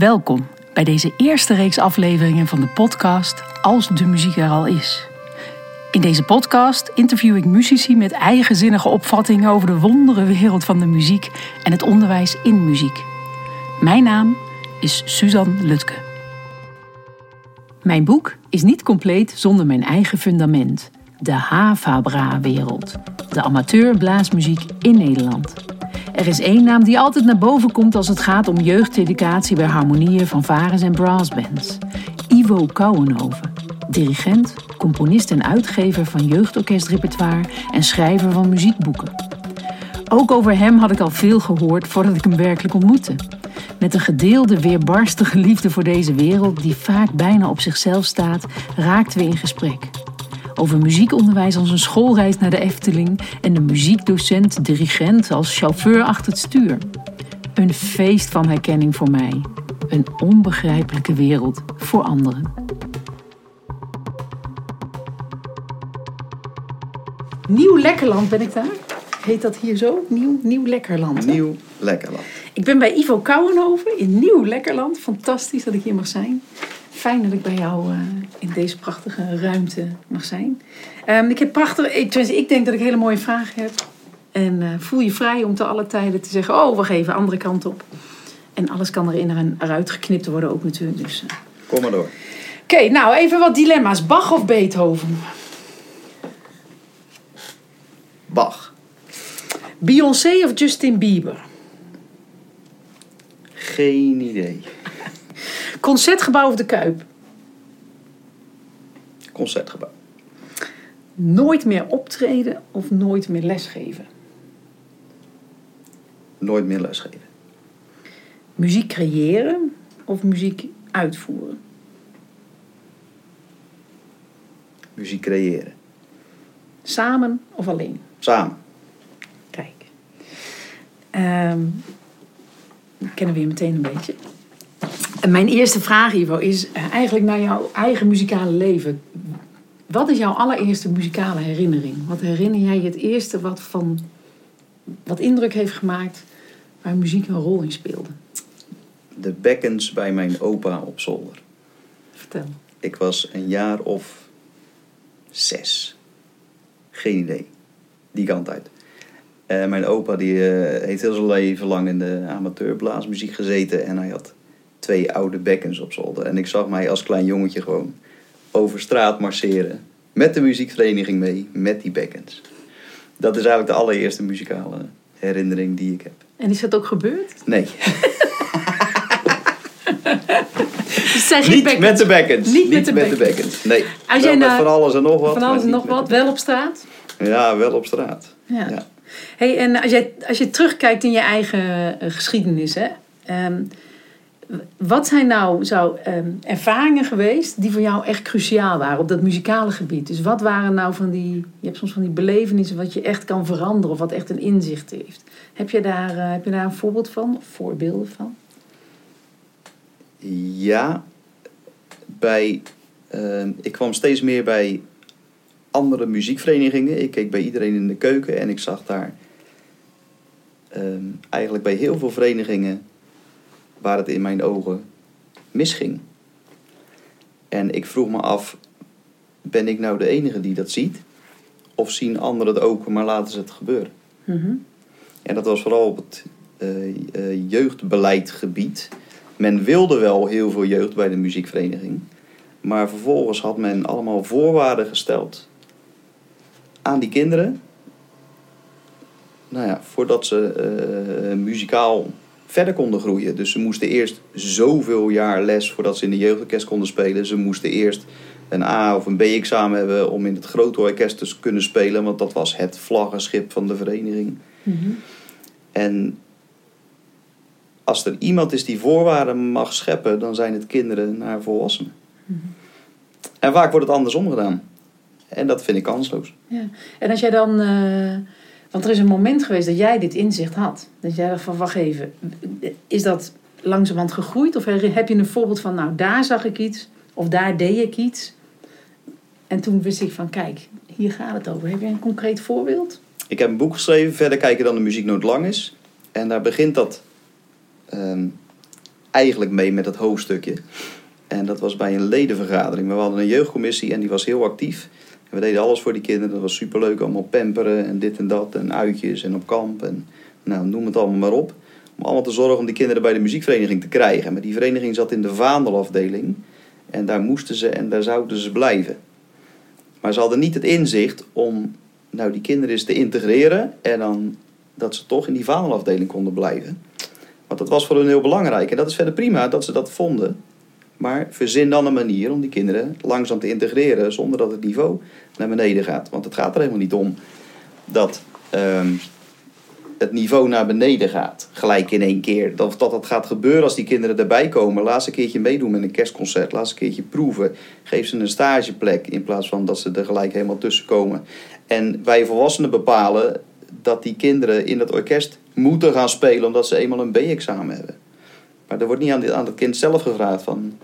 Welkom bij deze eerste reeks afleveringen van de podcast Als de muziek er al is. In deze podcast interview ik muzici met eigenzinnige opvattingen over de wondere wereld van de muziek en het onderwijs in muziek. Mijn naam is Suzanne Lutke. Mijn boek is niet compleet zonder mijn eigen fundament, de Havabra-wereld, de amateurblaasmuziek in Nederland. Er is één naam die altijd naar boven komt als het gaat om jeugdeducatie bij harmonieën van varens en brassbands. Ivo Kouwenhoven, dirigent, componist en uitgever van jeugdorkestrepertoire en schrijver van muziekboeken. Ook over hem had ik al veel gehoord voordat ik hem werkelijk ontmoette. Met een gedeelde, weerbarstige liefde voor deze wereld, die vaak bijna op zichzelf staat, raakten we in gesprek. Over muziekonderwijs als een schoolreis naar de Efteling en de muziekdocent, dirigent als chauffeur achter het stuur. Een feest van herkenning voor mij. Een onbegrijpelijke wereld voor anderen. Nieuw Lekkerland ben ik daar. Heet dat hier zo? Nieuw, Nieuw Lekkerland. hè? Nieuw Lekkerland. Ik ben bij Ivo Kouwenhoven in Nieuw Lekkerland. Fantastisch dat ik hier mag zijn. Fijn dat ik bij jou eh, in deze prachtige ruimte mag zijn. Ehm, ik heb prachtig, ik, denk dat ik hele mooie vragen heb. En eh, voel je vrij om te alle tijden te zeggen: Oh, wacht even, andere kant op. En alles kan erin en eruit geknipt worden ook natuurlijk. Dus, eh. Kom maar door. Oké, nou even wat dilemma's. Bach of Beethoven? Bach. Beyoncé of Justin Bieber? Geen idee. Concertgebouw of de Kuip? Concertgebouw. Nooit meer optreden of nooit meer lesgeven? Nooit meer lesgeven. Muziek creëren of muziek uitvoeren? Muziek creëren. Samen of alleen? Samen. Kijk. We kennen we je meteen een beetje. En mijn eerste vraag, Ivo, is eh, eigenlijk naar jouw eigen muzikale leven. Wat is jouw allereerste muzikale herinnering? Wat herinner jij je het eerste wat, van, wat indruk heeft gemaakt waar muziek een rol in speelde? De bekkens bij mijn opa op zolder. Vertel. Ik was een jaar of zes. Geen idee. Die kant uit. Eh, mijn opa die, eh, heeft heel zijn leven lang in de amateurblaasmuziek gezeten. En hij had twee oude bekkens op zolder. En ik zag mij als klein jongetje gewoon over straat marcheren. Met de muziekvereniging mee, met die bekkens. Dat is eigenlijk de allereerste muzikale herinnering die ik heb. En is dat ook gebeurd? Nee, Dus het zijn geen niet met de bekkens. Niet met de bekkens. Nee, Als jij met naar- van alles en nog wat. Van alles en nog wat, wel op straat? Ja, wel op straat. Ja. Ja. Hey, en als je, als je terugkijkt in je eigen eh, geschiedenis, hè, ehm, wat zijn nou zo, ehm, ervaringen geweest die voor jou echt cruciaal waren op dat muzikale gebied? Dus wat waren nou van die, je hebt soms van die belevenissen wat je echt kan veranderen of wat echt een inzicht heeft. Heb je daar, eh, heb je daar een voorbeeld van of voorbeelden van? Ja, bij, eh, ik kwam steeds meer bij andere muziekverenigingen. Ik keek bij iedereen in de keuken en ik zag daar eh, eigenlijk bij heel veel verenigingen waar het in mijn ogen misging. En ik vroeg me af, ben ik nou de enige die dat ziet? Of zien anderen het ook, maar laten ze het gebeuren? Mhm. En dat was vooral op het eh, jeugdbeleidgebied. Men wilde wel heel veel jeugd bij de muziekvereniging. Maar vervolgens had men allemaal voorwaarden gesteld aan die kinderen. Nou ja, voordat ze eh, muzikaal verder konden groeien. Dus ze moesten eerst zoveel jaar les voordat ze in de jeugdorkest konden spelen. Ze moesten eerst een A of een B-examen hebben om in het grote orkest te kunnen spelen. Want dat was het vlaggenschip van de vereniging. Mhm. En als er iemand is die voorwaarden mag scheppen, dan zijn het kinderen naar volwassenen. En vaak wordt het andersom gedaan. En dat vind ik kansloos. Ja. En als jij dan, eh, want er is een moment geweest dat jij dit inzicht had. Dat jij dacht van, wacht even, is dat langzamerhand gegroeid? Of heb je een voorbeeld van, nou daar zag ik iets, of daar deed ik iets. En toen wist ik van, kijk, hier gaat het over. Heb je een concreet voorbeeld? Ik heb een boek geschreven, verder kijken dan de muziek nooit lang is. En daar begint dat ehm, eigenlijk mee met het hoofdstukje. En dat was bij een ledenvergadering. We hadden een jeugdcommissie en die was heel actief. We deden alles voor die kinderen. Dat was superleuk. Allemaal pamperen en dit en dat. En uitjes en op kamp. En nou, noem het allemaal maar op. Om allemaal te zorgen om die kinderen bij de muziekvereniging te krijgen. Maar die vereniging zat in de vaandelafdeling. En daar moesten ze en daar zouden ze blijven. Maar ze hadden niet het inzicht om nou, die kinderen eens te integreren. En dan dat ze toch in die vaandelafdeling konden blijven. Want dat was voor hun heel belangrijk. En dat is verder prima dat ze dat vonden. Maar verzin dan een manier om die kinderen langzaam te integreren zonder dat het niveau naar beneden gaat. Want het gaat er helemaal niet om dat ehm, het niveau naar beneden gaat, gelijk in één keer. Dat, dat dat gaat gebeuren als die kinderen erbij komen. Laat ze een keertje meedoen met een kerstconcert. Laat ze een keertje proeven. Geef ze een stageplek in plaats van dat ze er gelijk helemaal tussen komen. En wij volwassenen bepalen dat die kinderen in het orkest moeten gaan spelen omdat ze eenmaal een B-examen hebben. Maar er wordt niet aan, aan het kind zelf gevraagd van...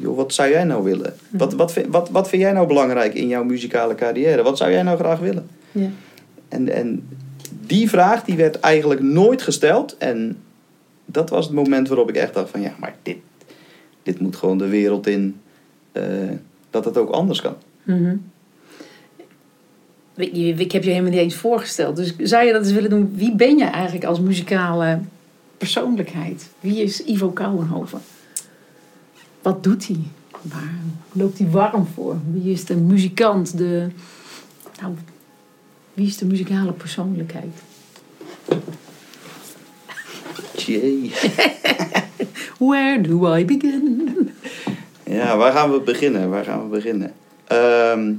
Joh, wat zou jij nou willen? Wat, wat, vind- wat, wat vind jij nou belangrijk in jouw muzikale carrière? Wat zou jij nou graag willen? Ja. En, en die vraag die werd eigenlijk nooit gesteld. En dat was het moment waarop ik echt dacht van... Ja, maar dit, dit moet gewoon de wereld in... eh, dat het ook anders kan. Mhm. Ik- je- Ik heb je helemaal niet eens voorgesteld. Dus zou je dat eens willen doen? Wie ben je eigenlijk als muzikale persoonlijkheid? Wie is Ivo Kouwenhoven? Wat doet hij? Waar loopt hij warm voor? Wie is de muzikant? De, nou, wie is de muzikale persoonlijkheid? Jee. Where do I begin? Ja, waar gaan we beginnen? Waar gaan we beginnen? Ehm,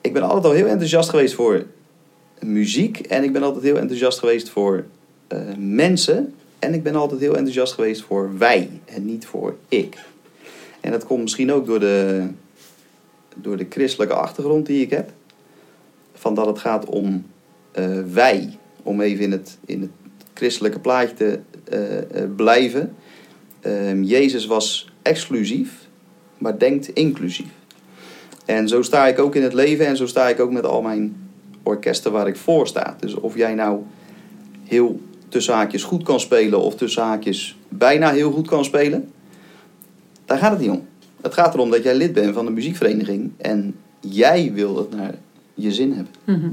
ik ben altijd al heel enthousiast geweest voor muziek. En ik ben altijd heel enthousiast geweest voor eh, mensen. En ik ben altijd heel enthousiast geweest voor wij en niet voor ik. En dat komt misschien ook door de, door de christelijke achtergrond die ik heb. Van dat het gaat om eh, wij. Om even in het, in het christelijke plaatje te eh, eh, blijven. Ehm, Jezus was exclusief, maar denkt inclusief. En zo sta ik ook in het leven en zo sta ik ook met al mijn orkesten waar ik voor sta. Dus of jij nou heel tussen haakjes goed kan spelen of tussen haakjes bijna heel goed kan spelen, daar gaat het niet om. Het gaat erom dat jij lid bent van een muziekvereniging en jij wil het naar je zin hebben. Mhm.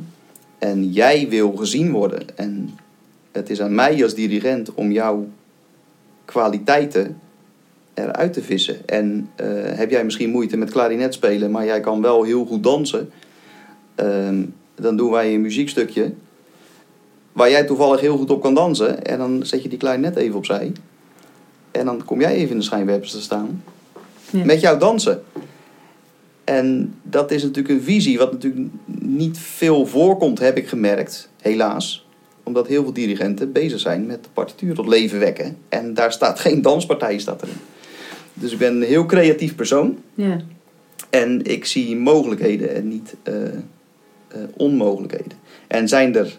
En jij wil gezien worden. En het is aan mij als dirigent om jouw kwaliteiten eruit te vissen. En eh, heb jij misschien moeite met klarinet spelen, maar jij kan wel heel goed dansen. Ehm, dan doen wij een muziekstukje waar jij toevallig heel goed op kan dansen. En dan zet je die klarinet even opzij. En dan kom jij even in de schijnwerpers te staan. Ja. Met jouw dansen. En dat is natuurlijk een visie wat natuurlijk niet veel voorkomt, heb ik gemerkt, helaas. Omdat heel veel dirigenten bezig zijn met de partituur tot leven wekken. En daar staat geen danspartij staat erin. Dus ik ben een heel creatief persoon. Ja. En ik zie mogelijkheden en niet eh, eh, onmogelijkheden. En zijn er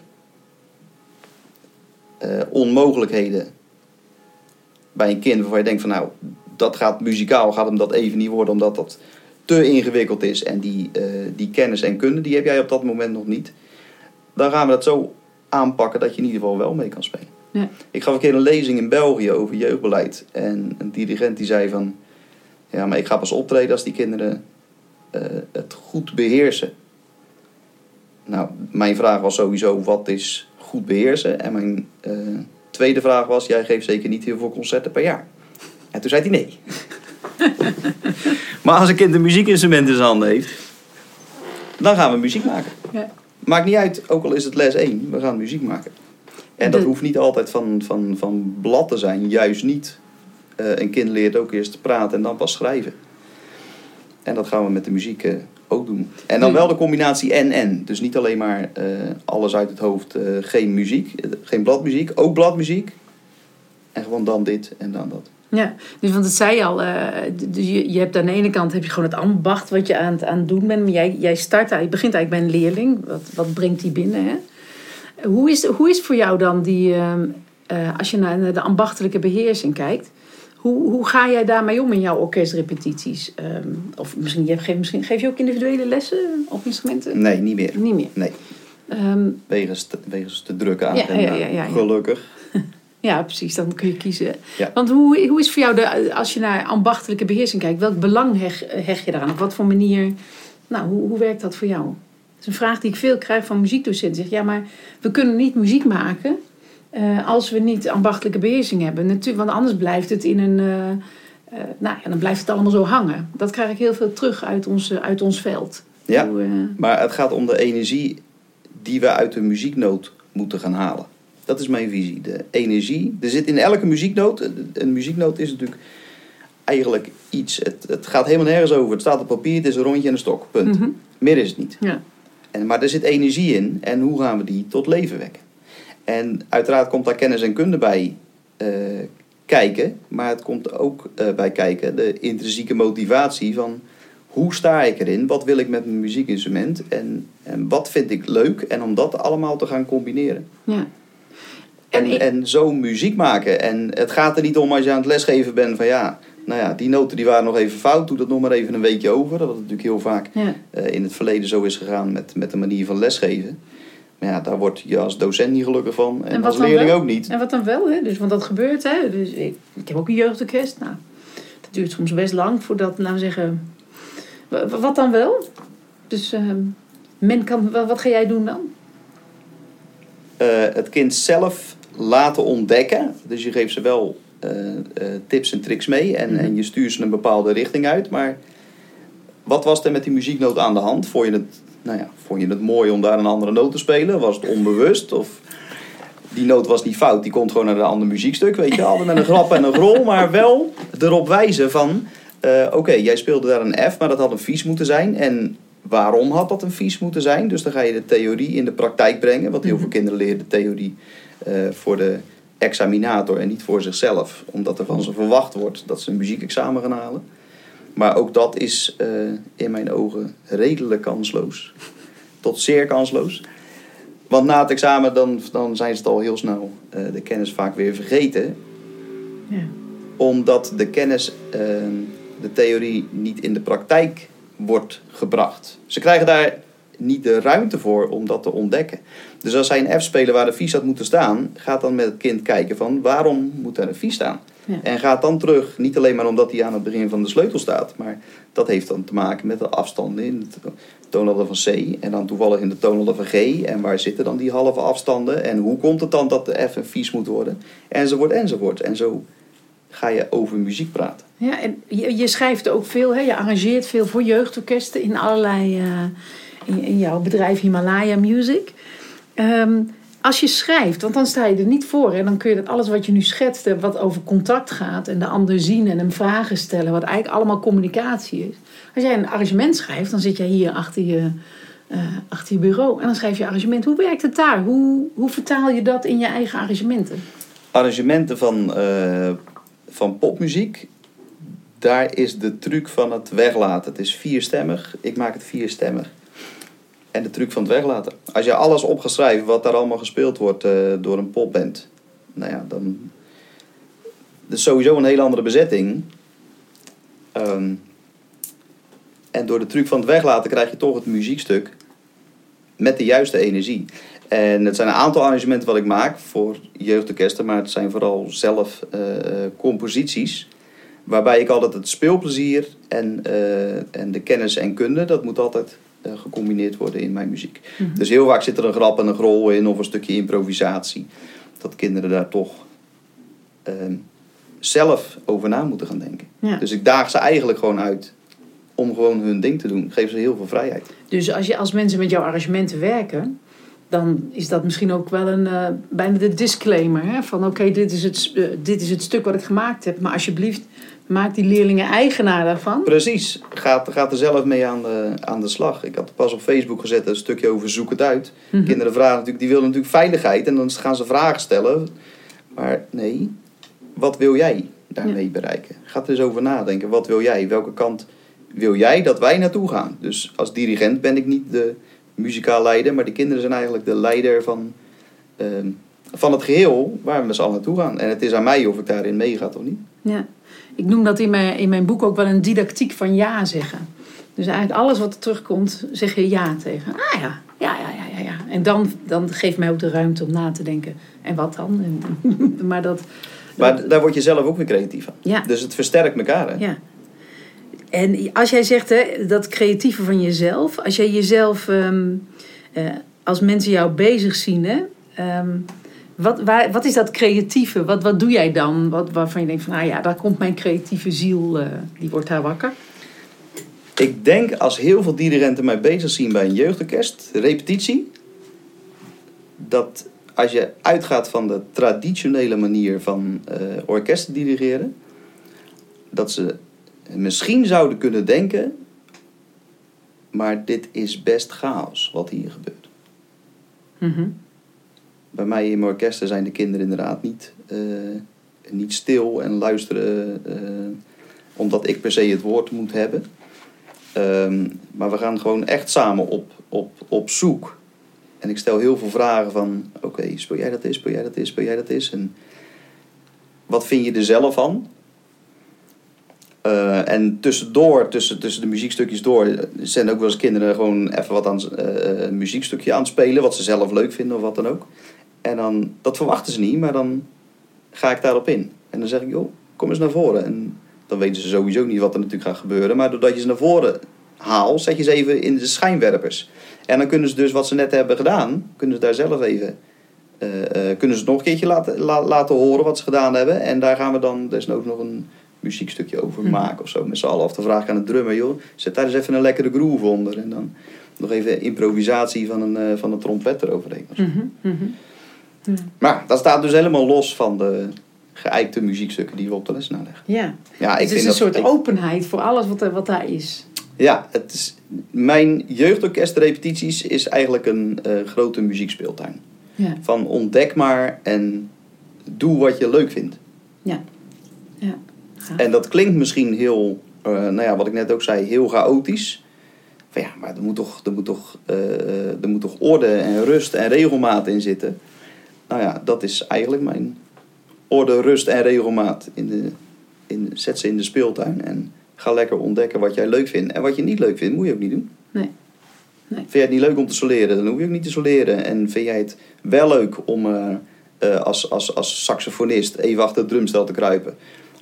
eh, onmogelijkheden bij een kind waarvan je denkt van nou, dat gaat muzikaal, gaat hem dat even niet worden omdat dat te ingewikkeld is en die, eh, die kennis en kunde, die heb jij op dat moment nog niet. Dan gaan we dat zo aanpakken dat je in ieder geval wel mee kan spelen. Ja. Ik gaf een keer een lezing in België over jeugdbeleid. En een dirigent die zei van... Ja, maar ik ga pas optreden als die kinderen eh, het goed beheersen. Nou, mijn vraag was sowieso, wat is goed beheersen? En mijn eh, tweede vraag was, jij geeft zeker niet heel veel concerten per jaar. En toen zei hij nee. maar als een kind een muziekinstrument in zijn handen heeft, dan gaan we muziek maken. Ja. Maakt niet uit, ook al is het les 1, we gaan muziek maken. En dat hoeft niet altijd van, van, van blad te zijn, juist niet. Eh, een kind leert ook eerst te praten en dan pas schrijven. En dat gaan we met de muziek eh, ook doen. En dan wel de combinatie en-en. Dus niet alleen maar eh, alles uit het hoofd, eh, geen muziek, eh, geen bladmuziek, ook bladmuziek. En gewoon dan dit en dan dat. Ja, dus want het zei je al, dus je, je hebt aan de ene kant heb je gewoon het ambacht wat je aan het, aan het doen bent. Maar jij, jij start, je begint eigenlijk bij een leerling. Wat, wat brengt die binnen? Hè? Hoe, is, hoe is voor jou dan die, ehm, eh, als je naar de ambachtelijke beheersing kijkt, hoe, hoe ga jij daarmee om in jouw orkestrepetities? Ehm, of misschien, je geeft, misschien geef je ook individuele lessen op instrumenten? Nee, niet meer. Niet meer. Nee, Ehm, wegens te, wegens te drukke Ja, agenda. ja, ja, ja, ja. Gelukkig. Ja, precies. Dan kun je kiezen. Want hoe, hoe is voor jou, de, als je naar ambachtelijke beheersing kijkt, welk belang heg, hecht je daaraan? Op wat voor manier, nou, hoe, hoe werkt dat voor jou? Dat is een vraag die ik veel krijg van muziekdocenten. Zeg, ja, maar we kunnen niet muziek maken eh, als we niet ambachtelijke beheersing hebben. Natuurlijk, want anders blijft het in een, eh, eh, nou ja, dan blijft het allemaal zo hangen. Dat krijg ik heel veel terug uit ons, uit ons veld. Ja. Hoe, Maar het gaat om de energie die we uit de muzieknoot moeten gaan halen. Dat is mijn visie. De energie. Er zit in elke muzieknoot. Een muzieknoot is natuurlijk eigenlijk iets. Het, het gaat helemaal nergens over. Het staat op papier, het is een rondje en een stok. Punt. mhm. Meer is het niet. Ja. En, maar er zit energie in. En hoe gaan we die tot leven wekken? En uiteraard komt daar kennis en kunde bij eh, kijken. Maar het komt ook eh, bij kijken de intrinsieke motivatie van... Hoe sta ik erin? Wat wil ik met mijn muziekinstrument? En, en wat vind ik leuk? En om dat allemaal te gaan combineren. ja. En, en zo muziek maken. En het gaat er niet om als je aan het lesgeven bent van ja... Nou ja, die noten die waren nog even fout. Doe dat nog maar even een weekje over. Dat het natuurlijk heel vaak ja. eh, in het verleden zo is gegaan met, met de manier van lesgeven. Maar ja, daar word je als docent niet gelukkig van. En, als leerling ook niet. En wat dan wel, hè? Dus, want dat gebeurt, hè? Dus ik, ik heb ook een jeugdorkest. Nou, dat duurt soms best lang voordat, we zeggen. wa- wa- Wat dan wel? Dus ehm, men kan, wa- wat ga jij doen dan? Eh, het kind zelf laten ontdekken. Dus je geeft ze wel eh, eh, tips en tricks mee. En, Mhm. en je stuurt ze een bepaalde richting uit. Maar wat was er met die muzieknoot aan de hand? Vond je het, nou ja, vond je het mooi om daar een andere noot te spelen? Was het onbewust? Of die noot was niet fout, die komt gewoon naar een ander muziekstuk, weet je, altijd met een grap en een grol, maar wel erop wijzen van, eh, oké, jij speelde daar een F, maar dat had een vies moeten zijn. En waarom had dat een vies moeten zijn? Dus dan ga je de theorie in de praktijk brengen, want heel veel Mhm. kinderen leren de theorie eh, voor de examinator en niet voor zichzelf, omdat er van ze verwacht wordt dat ze een muziekexamen gaan halen. Maar ook dat is eh, in mijn ogen redelijk kansloos. Tot zeer kansloos. Want na het examen dan, dan zijn ze het al heel snel eh, de kennis vaak weer vergeten. Ja. Omdat de kennis, eh, de theorie niet in de praktijk wordt gebracht. Ze krijgen daar niet de ruimte voor om dat te ontdekken. Dus als zij een F spelen waar de vies had moeten staan, gaat dan met het kind kijken van waarom moet er een vies staan? Ja. En gaat dan terug, niet alleen maar omdat hij aan het begin van de sleutel staat, maar dat heeft dan te maken met de afstanden in het toonladder van C en dan toevallig in de toonladder van G. En waar zitten dan die halve afstanden en hoe komt het dan dat de F een vies moet worden? Enzovoort, enzovoort. En zo ga je over muziek praten. Ja, en je, je schrijft ook veel, hè? je arrangeert veel voor jeugdorkesten in allerlei, eh, in, in jouw bedrijf Himalaya Music. Ehm, als je schrijft, want dan sta je er niet voor en dan kun je dat alles wat je nu schetste, wat over contact gaat en de ander zien en hem vragen stellen, wat eigenlijk allemaal communicatie is. Als jij een arrangement schrijft, dan zit jij hier achter je, eh, achter je bureau en dan schrijf je arrangement. Hoe werkt het daar? Hoe, hoe vertaal je dat in je eigen arrangementen? Arrangementen van, eh, van popmuziek, daar is de truc van het weglaten. Het is vierstemmig, ik maak het vierstemmig. En de truc van het weglaten. Als je alles op gaat schrijven wat daar allemaal gespeeld wordt eh, door een popband, nou ja, dan. Is sowieso een hele andere bezetting. Ehm, en door de truc van het weglaten krijg je toch het muziekstuk met de juiste energie. En het zijn een aantal arrangementen wat ik maak voor jeugdorkesten, maar het zijn vooral zelf eh, composities. Waarbij ik altijd het speelplezier en, eh, en de kennis en kunde, dat moet altijd gecombineerd worden in mijn muziek. Mhm. Dus heel vaak zit er een grap en een grol in of een stukje improvisatie. Dat kinderen daar toch ehm, zelf over na moeten gaan denken. Ja. Dus ik daag ze eigenlijk gewoon uit om gewoon hun ding te doen. Ik geef ze heel veel vrijheid. Dus als, je, als mensen met jouw arrangementen werken, dan is dat misschien ook wel een, eh, bijna de disclaimer. Hè? Van oké, dit, is het eh, dit is het stuk wat ik gemaakt heb. Maar alsjeblieft, maak die leerlingen eigenaar daarvan. Precies, gaat, gaat er zelf mee aan de, aan de slag. Ik had pas op Facebook gezet een stukje over zoek het uit. Mhm. Kinderen vragen natuurlijk, die willen natuurlijk veiligheid en dan gaan ze vragen stellen. Maar nee, wat wil jij daarmee bereiken? Ga er eens over nadenken. Wat wil jij? Welke kant wil jij dat wij naartoe gaan? Dus als dirigent ben ik niet de muzikaal leider, maar de kinderen zijn eigenlijk de leider van, ehm, van het geheel waar we met z'n allen naartoe gaan. En het is aan mij of ik daarin meega of niet. Ja. Ik noem dat in mijn, in mijn boek ook wel een didactiek van ja zeggen. Dus eigenlijk alles wat er terugkomt, zeg je ja tegen. Ah ja, ja, ja, ja, ja. ja. en dan, dan geeft mij ook de ruimte om na te denken. En wat dan? Maar dat... Maar daar word je zelf ook weer creatief van. Ja. Dus het versterkt elkaar. Hè? Ja. En als jij zegt hè, dat creatieve van jezelf, als jij jezelf, ehm, eh, als mensen jou bezig zien, hè, ehm, wat, waar, wat is dat creatieve? Wat, wat doe jij dan? Wat, waarvan je denkt van, nou ja, daar komt mijn creatieve ziel, eh, die wordt daar wakker. Ik denk als heel veel dirigenten mij bezig zien bij een jeugdorkest, repetitie, dat als je uitgaat van de traditionele manier van uh, orkesten dirigeren, dat ze misschien zouden kunnen denken, maar dit is best chaos wat hier gebeurt. Mhm. Bij mij in mijn orkesten zijn de kinderen inderdaad niet, eh, niet stil en luisteren eh, omdat ik per se het woord moet hebben. Ehm, maar we gaan gewoon echt samen op, op, op zoek. En ik stel heel veel vragen van... Oké, speel jij dat eens, speel jij dat eens, speel jij dat eens? En wat vind je er zelf van? Uh, en tussendoor, tussen, tussen de muziekstukjes door... zijn ook wel eens kinderen gewoon even wat aan uh, een muziekstukje aan het spelen... wat ze zelf leuk vinden of wat dan ook. En dan, dat verwachten ze niet, maar dan ga ik daarop in. En dan zeg ik, joh, kom eens naar voren. En dan weten ze sowieso niet wat er natuurlijk gaat gebeuren. Maar doordat je ze naar voren haalt, zet je ze even in de schijnwerpers. En dan kunnen ze dus wat ze net hebben gedaan, kunnen ze daar zelf even... Uh, kunnen ze het nog een keertje laten, la, laten horen wat ze gedaan hebben. En daar gaan we dan desnoods nog een muziekstukje over Mhm. maken of zo. Met z'n allen. Of de vraag aan het drummer, joh, zet daar eens even een lekkere groove onder. En dan nog even improvisatie van een, uh, van een trompet eroverheen. Mhm, mhm. Ja. Maar dat staat dus helemaal los van de geëikte muziekstukken die we op de les naleggen. Ja, Ja, ik het is vind een soort ik- openheid voor alles wat, er, wat daar is. Ja, het is, mijn jeugdorkestrepetities is eigenlijk een eh, grote muziekspeeltuin. Ja, Van ontdek maar en doe wat je leuk vindt. ja. ja. En dat klinkt misschien heel, eh, nou ja, wat ik net ook zei, heel chaotisch. Van ja, maar er moet toch, er moet toch, eh, er moet toch orde en rust en regelmaat in zitten. Nou ja, dat is eigenlijk mijn orde, rust en regelmaat. In de, in, zet ze in de speeltuin en ga lekker ontdekken wat jij leuk vindt. En wat je niet leuk vindt, moet je ook niet doen. Nee. Nee. Vind jij het niet leuk om te soleren, dan hoef je ook niet te soleren. En vind jij het wel leuk om eh, als, als, als saxofonist even achter het drumstel te kruipen?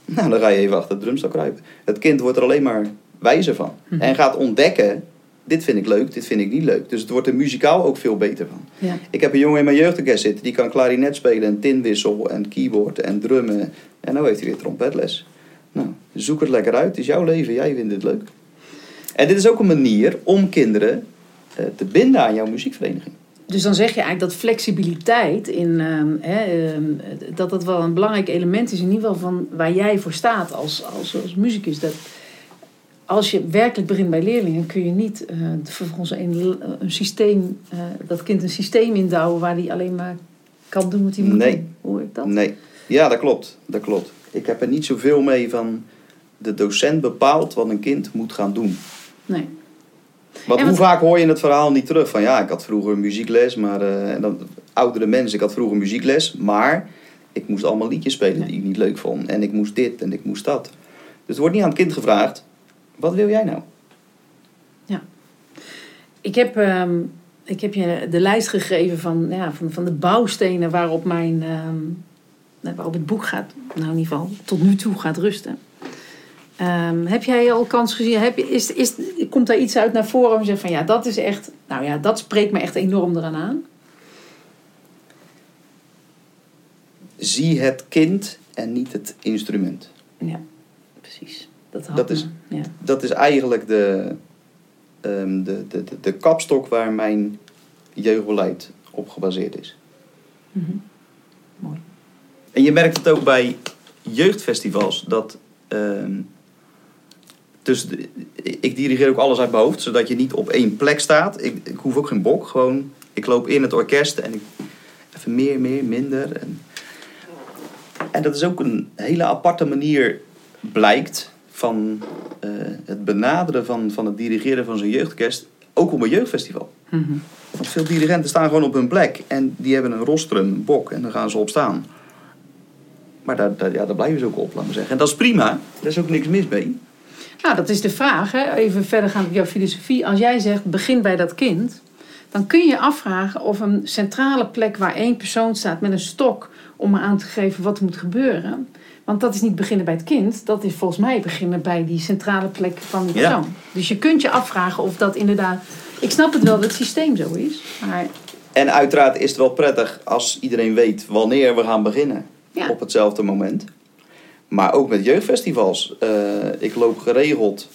Nou, dan ga je even achter het drumstel kruipen. Het kind wordt er alleen maar wijzer van. Mhm. En gaat ontdekken, dit vind ik leuk, dit vind ik niet leuk. Dus het wordt er muzikaal ook veel beter van. Ja. Ik heb een jongen in mijn jeugdorkest zitten, die kan klarinet spelen en tinwissel en keyboard en drummen. En nu heeft hij weer trompetles. Nou, zoek het lekker uit. Het is jouw leven, jij vindt het leuk. En dit is ook een manier om kinderen eh, te binden aan jouw muziekvereniging. Dus dan zeg je eigenlijk dat flexibiliteit in, ehm, hè, ehm, dat dat wel een belangrijk element is, in ieder geval van waar jij voor staat als, als, als muzikus. Dat als je werkelijk begint bij leerlingen, kun je niet eh, vervolgens een, een systeem, eh, dat kind een systeem indouwen waar hij alleen maar kan doen wat hij moet Nee. doen. Hoor ik dat? Nee, ja, dat klopt. Dat klopt. Ik heb er niet zoveel mee van de docent bepaalt wat een kind moet gaan doen. Nee. Want hoe wat- vaak hoor je het verhaal niet terug van ja, ik had vroeger muziekles, maar eh, dan, oudere mensen, ik had vroeger muziekles, maar ik moest allemaal liedjes spelen die ik niet leuk vond. En ik moest dit en ik moest dat. Dus er wordt niet aan het kind gevraagd, wat wil jij nou? Ik heb, ehm, ik heb je de lijst gegeven van, ja, van, van de bouwstenen waarop, mijn, ehm, nou, waarop het boek gaat, nou in ieder geval tot nu toe gaat rusten. Ehm, heb jij al kans gezien? Heb je, is, is, komt daar iets uit naar voren en je zegt van ja, dat is echt, nou ja, dat spreekt me echt enorm eraan aan. Zie het kind en niet het instrument. Ja, precies. Dat, Dat is- ja. Dat is eigenlijk de, ehm, de, de, de, de kapstok waar mijn jeugdbeleid op gebaseerd is. Mhm. Mooi. En je merkt het ook bij jeugdfestivals dat. ehm, dus ik dirigeer ook alles uit mijn hoofd, zodat je niet op één plek staat. Ik, ik hoef ook geen bok, gewoon. Ik loop in het orkest en ik. Even meer, meer, minder. En, en dat is ook een hele aparte manier, blijkt, van eh, het benaderen van, van het dirigeren van zo'n jeugdorkest. Ook op een jeugdfestival. Mhm. Want veel dirigenten staan gewoon op hun plek en die hebben een rostrum, een bok en dan gaan ze op staan. Maar daar, daar, ja, daar blijven ze ook op, laten we zeggen. En dat is prima, daar is ook niks mis mee. Nou, dat is de vraag. Hè? Even verder gaan op jouw filosofie. Als jij zegt, begin bij dat kind. dan kun je je afvragen of een centrale plek waar één persoon staat met een stok om me aan te geven wat er moet gebeuren. Want dat is niet beginnen bij het kind, dat is volgens mij beginnen bij die centrale plek van die Ja. persoon. Dus je kunt je afvragen of dat inderdaad. Ik snap het wel dat het systeem zo is, maar En uiteraard is het wel prettig als iedereen weet wanneer we gaan beginnen. Ja. Op hetzelfde moment. Maar ook met jeugdfestivals. Eh, ik loop geregeld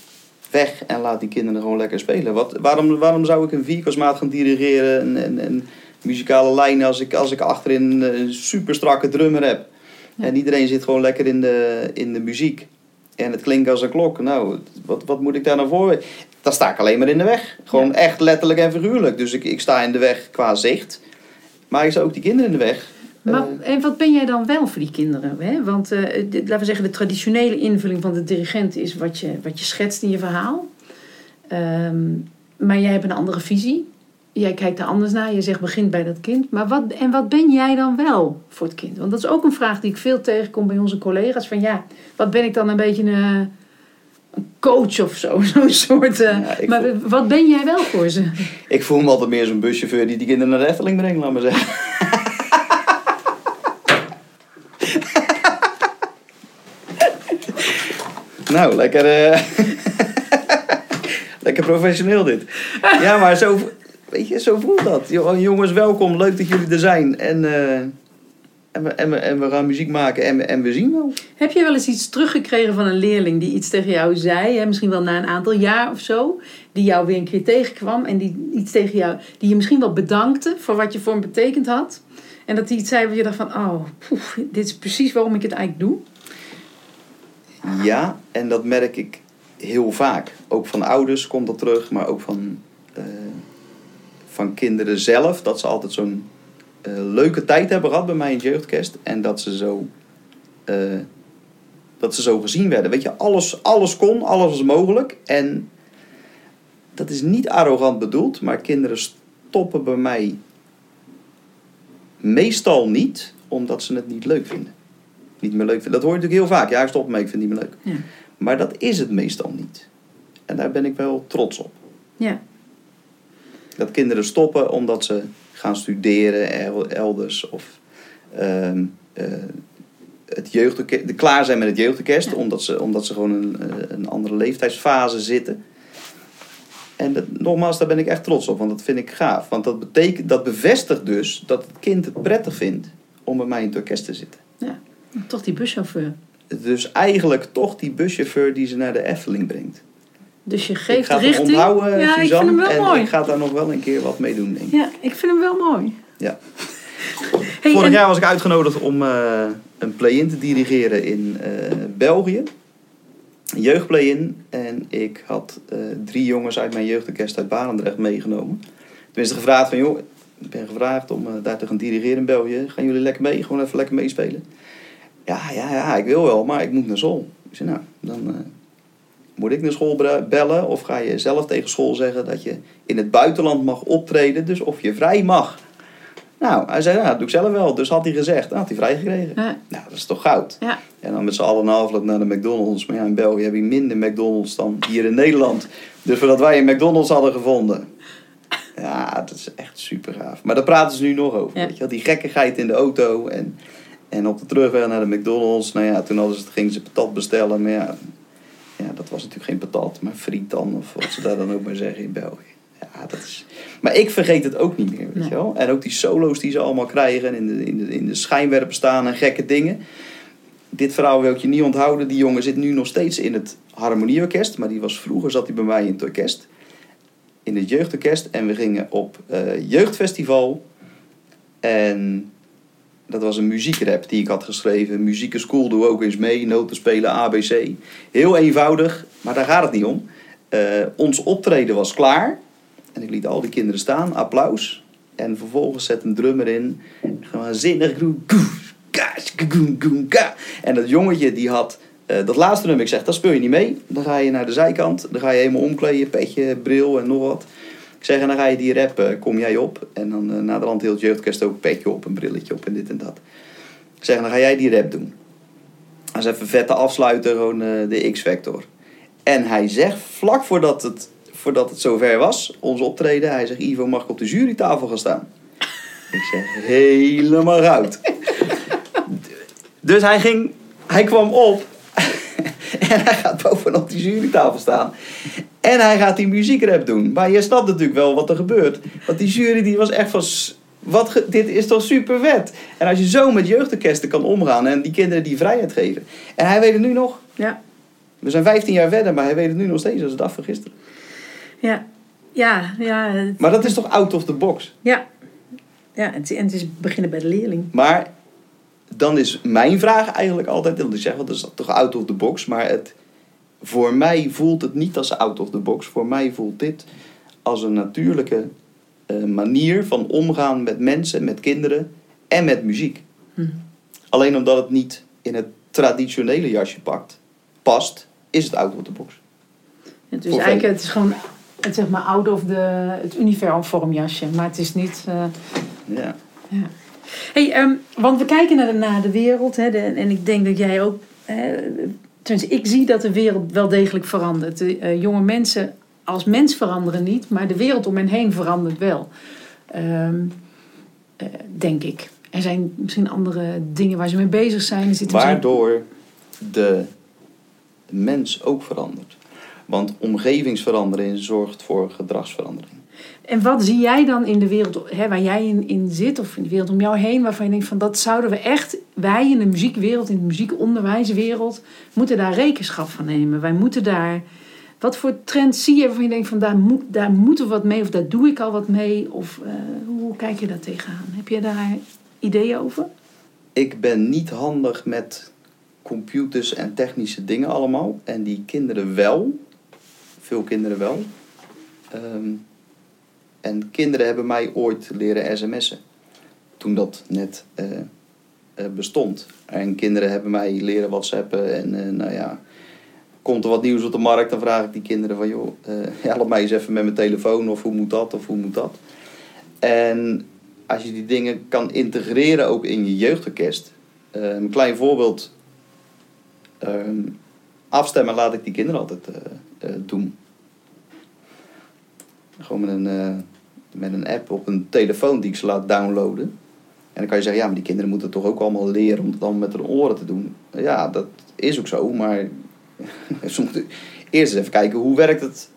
weg en laat die kinderen gewoon lekker spelen. Wat, waarom, waarom zou ik een vierkwartsmaat gaan dirigeren en, en, en muzikale lijnen als ik, als ik achterin een super strakke drummer heb? Ja. En iedereen zit gewoon lekker in de, in de muziek. En het klinkt als een klok. Nou, wat, wat moet ik daar nou voor? Dan sta ik alleen maar in de weg. Gewoon Ja. echt letterlijk en figuurlijk. Dus ik, ik sta in de weg qua zicht. Maar ik sta ook die kinderen in de weg. Maar, Eh, en wat ben jij dan wel voor die kinderen? Hè? Want eh, laten we zeggen, de traditionele invulling van de dirigent is wat je, wat je schetst in je verhaal. Ehm, maar jij hebt een andere visie. Jij kijkt er anders naar. Je zegt begint bij dat kind. Maar wat, en wat ben jij dan wel voor het kind? Want dat is ook een vraag die ik veel tegenkom bij onze collega's. Van ja, wat ben ik dan een beetje een, een coach of zo? Zo'n soort. eh, Ja, maar voel- wat ben jij wel voor ze? ik voel me altijd meer zo'n buschauffeur die die kinderen naar de Efteling brengt, laat maar zeggen. Nou, lekker, eh, lekker professioneel dit. Ja, maar zo, weet je, zo voelt dat. Jo- Jongens, welkom, leuk dat jullie er zijn. En, eh, en, we, en, we, en we gaan muziek maken en, en we zien wel. Heb je wel eens iets teruggekregen van een leerling die iets tegen jou zei, hè, misschien wel na een aantal jaar of zo, die jou weer een keer tegenkwam en die iets tegen jou, die je misschien wel bedankte voor wat je voor hem betekend had? En dat hij iets zei waar je dacht van, oh, dit is precies waarom ik het eigenlijk doe. Ja, en dat merk ik heel vaak. Ook van ouders komt dat terug, maar ook van, eh, van kinderen zelf. Dat ze altijd zo'n eh, leuke tijd hebben gehad bij mij in het jeugdkerst. En dat ze zo, eh, dat ze zo gezien werden. Weet je, alles, alles kon, alles was mogelijk. En dat is niet arrogant bedoeld, maar kinderen stoppen bij mij meestal niet omdat ze het niet leuk vinden. Niet meer leuk vinden. Dat hoor je natuurlijk heel vaak. Ja, ik stop ermee, ik vind het niet meer leuk. Ja. Maar dat is het meestal niet. En daar ben ik wel trots op. Ja, Dat kinderen stoppen omdat ze gaan studeren el- elders. Of ehm, eh, het de klaar zijn met het jeugdorkest. Ja. Omdat, ze, omdat ze gewoon een, eh, een andere leeftijdsfase zitten. En dat, nogmaals, daar ben ik echt trots op. Want dat vind ik gaaf. Want dat, betekent, dat bevestigt dus dat het kind het prettig vindt om bij mij in het orkest te zitten. Toch die buschauffeur. Dus eigenlijk toch die buschauffeur die ze naar de Efteling brengt. Dus je ik geeft richting. onthouden, ja, ik vind Suzanne. hem wel en mooi. ik ga daar nog wel een keer wat mee doen, denk ik. Ja, ik vind hem wel mooi. Ja. Hey, Vorig en- jaar was ik uitgenodigd om eh, een play-in te dirigeren in eh, België. Een jeugdplay-in. En ik had eh, drie jongens uit mijn jeugdorkest uit Barendrecht meegenomen. Tenminste gevraagd van, joh, ik ben gevraagd om daar te gaan dirigeren in België. Gaan jullie lekker mee? Gewoon even lekker meespelen. Ja, ja, ja, ik wil wel, maar ik moet naar school. Ik zei, nou, dan eh, moet ik naar school bellen. Of ga je zelf tegen school zeggen dat je in het buitenland mag optreden. Dus of je vrij mag. Nou, hij zei, ja, dat doe ik zelf wel. Dus had hij gezegd, dan had hij vrij gekregen. Ja, Nou, dat is toch goud. ja. En dan met z'n allen een afloop naar de McDonald's. Maar ja, in België heb je minder McDonald's dan hier in Nederland. Dus voordat wij een McDonald's hadden gevonden. Ja, dat is echt super gaaf. Maar daar praten ze nu nog over. Ja. Weet je wel? Die gekkigheid in de auto. En, en op de terugweg naar de McDonald's. Nou ja, toen hadden ze, gingen ze patat bestellen. Maar ja, ja, dat was natuurlijk geen patat. Maar friet dan. Of wat ze daar dan ook maar zeggen in België. Ja, dat is... Maar ik vergeet het ook niet meer, weet Nee. je wel. En ook die solo's die ze allemaal krijgen. En in de, in de, in de schijnwerpen staan en gekke dingen dit verhaal wil ik je niet onthouden. Die jongen zit nu nog steeds in het harmonieorkest. Maar die was vroeger zat hij bij mij in het orkest. In het jeugdorkest. En we gingen op eh, jeugdfestival. En dat was een muziekrap die ik had geschreven. Muziek school doe ook eens mee. Noten spelen, ABC. Heel eenvoudig. Maar daar gaat het niet om. Eh, ons optreden was klaar. En ik liet al die kinderen staan. Applaus. En vervolgens zet een drummer in. Gewoon zinnig. En dat jongetje die had eh, dat laatste nummer. Ik zeg, dat speel je niet mee. Dan ga je naar de zijkant. Dan ga je helemaal omkleden. Petje, bril en nog wat. Ik zeg, dan ga je die rap, eh, kom jij op. En dan eh, na de rand heel het jeugdorkest ook een petje op, een brilletje op en dit en dat. Ik zeg, dan ga jij die rap doen. Dat is even vette afsluiter, gewoon eh, de X-Factor. En hij zegt, vlak voordat het voordat het zover was, ons optreden. Hij zegt, Ivo, mag ik op de jurytafel gaan staan? Ik zeg, helemaal goud. Dus hij, ging, hij kwam op en hij gaat bovenop die jurytafel staan. En hij gaat die muziekrap doen. Maar je snapt natuurlijk wel wat er gebeurt. Want die jury die was echt van... Wat dit is toch super vet. En als je zo met jeugdorkesten kan omgaan en die kinderen die vrijheid geven. En hij weet het nu nog. Ja. We zijn 15 jaar verder, maar hij weet het nu nog steeds als de dag van gisteren. Ja. Ja, ja. het- Maar dat is toch out of the box? Ja. Ja, het, en het is beginnen bij de leerling. Maar dan is mijn vraag eigenlijk altijd, ik zeg wel, dat is toch out of the box, maar het, voor mij voelt het niet als out of the box. Voor mij voelt dit als een natuurlijke eh, manier van omgaan met mensen, met kinderen en met muziek. Hm. Alleen omdat het niet in het traditionele jasje pakt, past, is het out of the box. Het is eigenlijk het is gewoon het, zeg maar out of the, het uniform jasje. Maar het is niet... eh, Ja. Ja. Hey, ehm, want we kijken naar de, naar de wereld. Hè, de- en ik denk dat jij ook... Hè, ik zie dat de wereld wel degelijk verandert. De, eh, jonge mensen als mens veranderen niet. Maar de wereld om hen heen verandert wel. Ehm, eh, denk ik. Er zijn misschien andere dingen waar ze mee bezig zijn. Waardoor de mens ook verandert. Want omgevingsverandering zorgt voor gedragsverandering. En wat zie jij dan in de wereld hè, waar jij in, in zit, of in de wereld om jou heen, waarvan je denkt van dat zouden we echt, wij in de muziekwereld, in de muziekonderwijswereld, moeten daar rekenschap van nemen. Wij moeten daar, wat voor trends zie je waarvan je denkt van daar, moet, daar moeten we wat mee, of daar doe ik al wat mee, of eh, hoe kijk je daar tegenaan? Heb je daar ideeën over? Ik ben niet handig met computers en technische dingen allemaal. En die kinderen wel. Veel kinderen wel. Ehm, en kinderen hebben mij ooit leren sms'en. Toen dat net eh, eh, bestond. En kinderen hebben mij leren whatsappen. En eh, nou ja, komt er wat nieuws op de markt, dan vraag ik die kinderen van... joh, help mij eens even met mijn telefoon. Of hoe moet dat, of hoe moet dat. En als je die dingen kan integreren ook in je jeugdorkest. Een klein voorbeeld. Ehm, afstemmen laat ik die kinderen altijd doen. Gewoon met een, met een app op een telefoon die ik ze laat downloaden. En dan kan je zeggen, ja, maar die kinderen moeten toch ook allemaal leren om het dan met hun oren te doen. Ja, dat is ook zo, maar ze moeten eerst eens even kijken hoe werkt het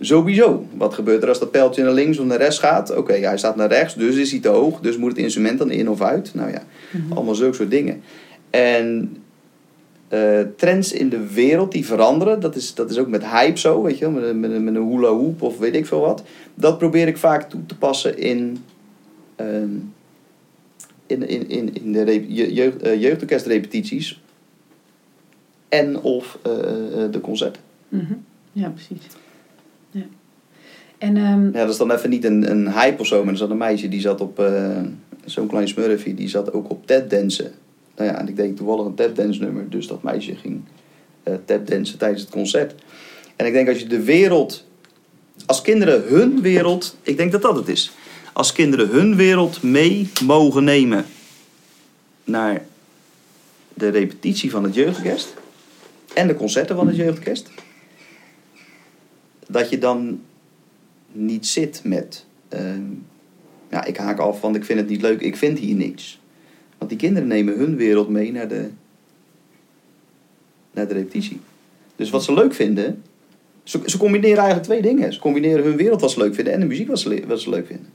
sowieso. Wat gebeurt er als dat pijltje naar links of naar rechts gaat? Oké, hij staat naar rechts, dus is hij te hoog. Dus moet het instrument dan in of uit? Nou ja, allemaal zulke soort dingen. En eh, trends in de wereld die veranderen, dat is, dat is ook met hype zo, weet je met, een- met, met een hula hoop of weet ik veel wat. Dat probeer ik vaak toe te passen in, ehm, in, in, in, in de jeugd, eh, jeugdorkestrepetities en of eh, de concerten. Mhm. Ja, precies. Ja. En ehm, Ja, dat is dan even niet een, een hype of zo, maar er zat een meisje die zat op zo'n klein smurfje, die zat ook op tapdansen. Nou ja, en ik deed toevallig een tapdance nummer, dus dat meisje ging eh tapdansen tijdens het concert. En ik denk als je de wereld, als kinderen hun wereld, ik denk dat dat het is. Als kinderen hun wereld mee mogen nemen naar de repetitie van het jeugdorkest en de concerten van het jeugdorkest, dat je dan niet zit met. ehm, ja, ik haak af, want ik vind het niet leuk, ik vind hier niks. Want die kinderen nemen hun wereld mee naar de, naar de repetitie. Dus wat ze leuk vinden, ze, ze combineren eigenlijk twee dingen. Ze combineren hun wereld wat ze leuk vinden en de muziek wat ze, wat ze leuk vinden.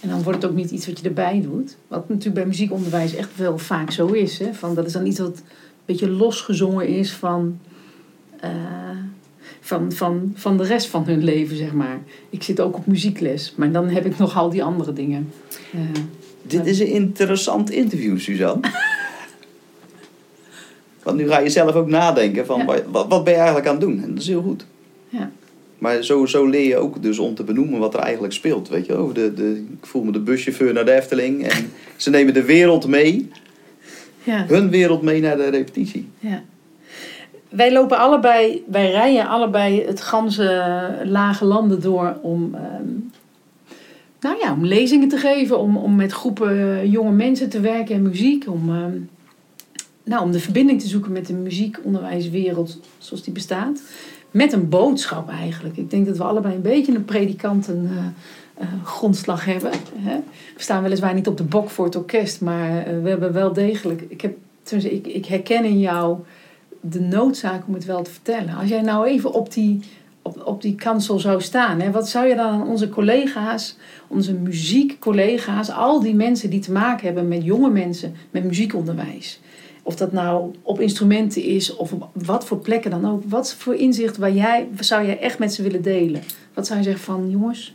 En dan wordt het ook niet iets wat je erbij doet. Wat natuurlijk bij muziekonderwijs echt wel vaak zo is. Hè? Van, dat is dan iets wat een beetje losgezongen is van, eh, van, van, van de rest van hun leven, zeg maar. Ik zit ook op muziekles, maar dan heb ik nog al die andere dingen. Eh, Dit is een interessant interview, Suzanne. Want nu ga je zelf ook nadenken van Ja. wat, wat, ben je eigenlijk aan het doen? En dat is heel goed. ja. Maar zo, zo leer je ook dus om te benoemen wat er eigenlijk speelt. Weet je wel? De, de, ik voel me de buschauffeur naar de Efteling. En ze nemen de wereld mee. Ja. Hun wereld mee naar de repetitie. Ja. Wij lopen allebei, wij rijden allebei het ganse lage landen door om, ehm, nou ja, om lezingen te geven, om, om met groepen jonge mensen te werken en muziek, om, ehm, nou, om de verbinding te zoeken met de muziekonderwijswereld zoals die bestaat. met een boodschap eigenlijk. Ik denk dat we allebei een beetje een predikanten eh, eh, grondslag hebben. Hè? We staan weliswaar niet op de bok voor het orkest, maar eh, we hebben wel degelijk. Ik, heb, ik, ik herken in jou de noodzaak om het wel te vertellen. Als jij nou even op die, op, die kansel zou staan, hè, wat zou je dan aan onze collega's, onze muziekcollega's, al die mensen die te maken hebben met jonge mensen, met muziekonderwijs. Of dat nou op instrumenten is of op wat voor plekken dan ook. Wat voor inzicht waar jij, zou jij echt met ze willen delen? Wat zou je zeggen van jongens?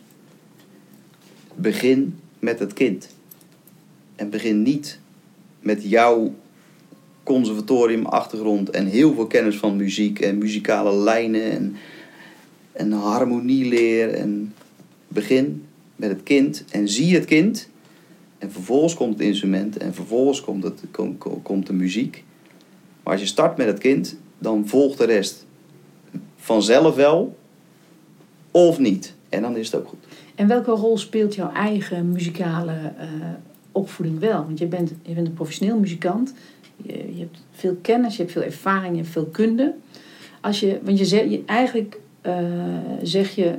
Begin met het kind. En begin niet met jouw conservatoriumachtergrond en heel veel kennis van muziek en muzikale lijnen en, en harmonieleer. En begin met het kind en zie het kind. En vervolgens komt het instrument en vervolgens komt, het, komt, de muziek. Maar als je start met het kind, dan volgt de rest vanzelf wel of niet. En dan is het ook goed. En welke rol speelt jouw eigen muzikale eh, opvoeding wel? Want je bent, je bent een professioneel muzikant. Je, hebt veel kennis, je hebt veel ervaring, je hebt veel kunde. Als je, want je, je eigenlijk eh, zeg je,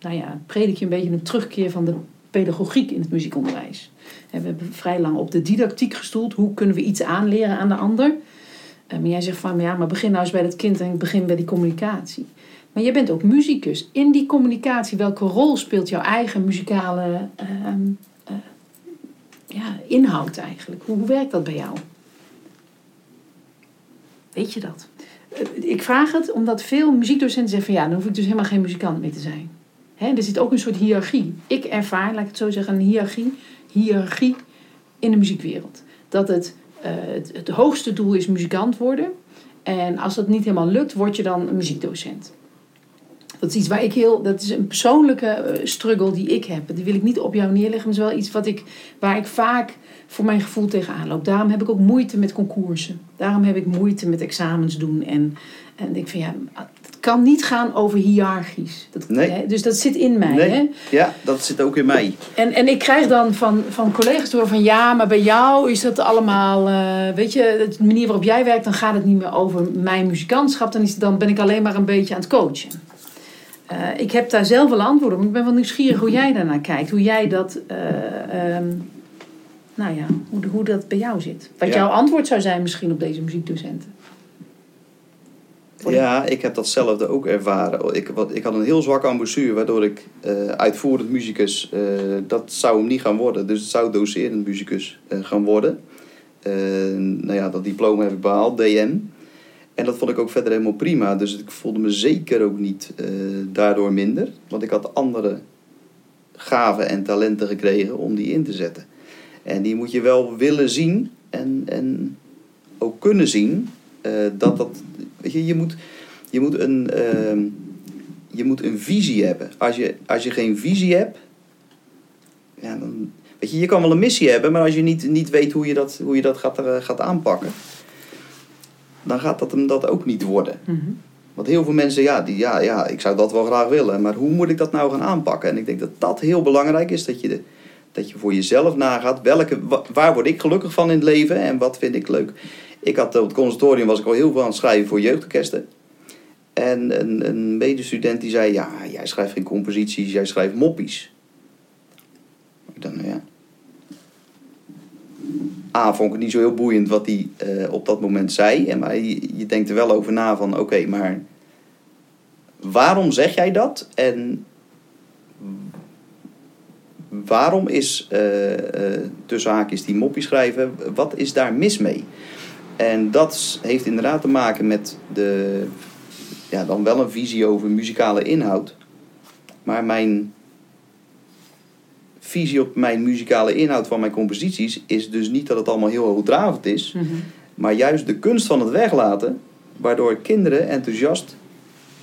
nou ja, predik je een beetje een terugkeer van de pedagogiek in het muziekonderwijs. We hebben vrij lang op de didactiek gestoeld. Hoe kunnen we iets aanleren aan de ander? Eh, maar jij zegt van, ja, maar begin nou eens bij het kind en begin bij die communicatie. Maar je bent ook muzikus. In die communicatie, welke rol speelt jouw eigen muzikale ehm, eh, ja, inhoud eigenlijk? Hoe werkt dat bij jou? Weet je dat? Eh, Ik vraag het omdat veel muziekdocenten zeggen van ja, dan hoef ik dus helemaal geen muzikant meer te zijn. Hè, er zit ook een soort hiërarchie. Ik ervaar, laat ik het zo zeggen, een hiërarchie, hiërarchie in de muziekwereld. Dat het, eh, het, hoogste doel is muzikant worden. En als dat niet helemaal lukt, word je dan een muziekdocent. Dat is iets waar ik heel. Dat is een persoonlijke eh, struggle die ik heb. Die wil ik niet op jou neerleggen. Maar is wel iets wat ik, waar ik vaak voor mijn gevoel tegenaan loop. Daarom heb ik ook moeite met concoursen. Daarom heb ik moeite met examens doen. En, en ik vind ja, het kan niet gaan over hiërarchisch. Dat, Nee. hè, dus dat zit in mij. Hè? Nee, ja, dat zit ook in mij. En, en ik krijg dan van, van collega's horen van ja, maar bij jou is dat allemaal, eh, weet je, de manier waarop jij werkt, dan gaat het niet meer over mijn muzikantschap, dan, is, dan ben ik alleen maar een beetje aan het coachen. Eh, ik heb daar zelf wel antwoorden op, maar ik ben wel nieuwsgierig hoe jij daarnaar kijkt, hoe jij dat, eh, ehm, nou ja, hoe, hoe dat bij jou zit. Wat Ja. jouw antwoord zou zijn misschien op deze muziekdocenten. Ja, ik heb datzelfde ook ervaren. Ik, wat, ik had een heel zwak embouchure, waardoor ik eh, uitvoerend muzikus, eh, dat zou hem niet gaan worden. Dus het zou docerend muzikus eh, gaan worden. Nou ja, dat diploma heb ik behaald, DM. En dat vond ik ook verder helemaal prima. Dus ik voelde me zeker ook niet daardoor minder. Want ik had andere gaven en talenten gekregen om die in te zetten. En die moet je wel willen zien en, en ook kunnen zien. eh, dat dat, weet je, je moet, je moet, een, ehm, je moet een visie hebben. Als je, als je geen visie hebt, ja, dan, weet je, je kan wel een missie hebben, maar als je niet, niet weet hoe je dat, hoe je dat gaat, eh, gaat aanpakken, dan gaat dat hem dat ook niet worden. Mhm. Want heel veel mensen, ja, die, ja, ja, ik zou dat wel graag willen, maar hoe moet ik dat nou gaan aanpakken? En ik denk dat dat heel belangrijk is, dat je, de, dat je voor jezelf nagaat, welke, wa- waar word ik gelukkig van in het leven en wat vind ik leuk? Ik had op het conservatorium was ik al heel veel aan het schrijven voor jeugdorkesten. En een, een medestudent die zei, ja, jij schrijft geen composities, jij schrijft moppies. Dacht, nou ja. A, vond ik het niet zo heel boeiend wat hij eh, op dat moment zei. En, maar je, je denkt er wel over na van, oké, maar waarom zeg jij dat? En waarom is, eh, eh, tussen haakjes, die moppie schrijven, wat is daar mis mee? En dat heeft inderdaad te maken met de, ja, dan wel een visie over muzikale inhoud. Maar mijn visie op mijn muzikale inhoud van mijn composities is dus niet dat het allemaal heel hoogdravend is. Mhm. Maar juist de kunst van het weglaten, waardoor kinderen enthousiast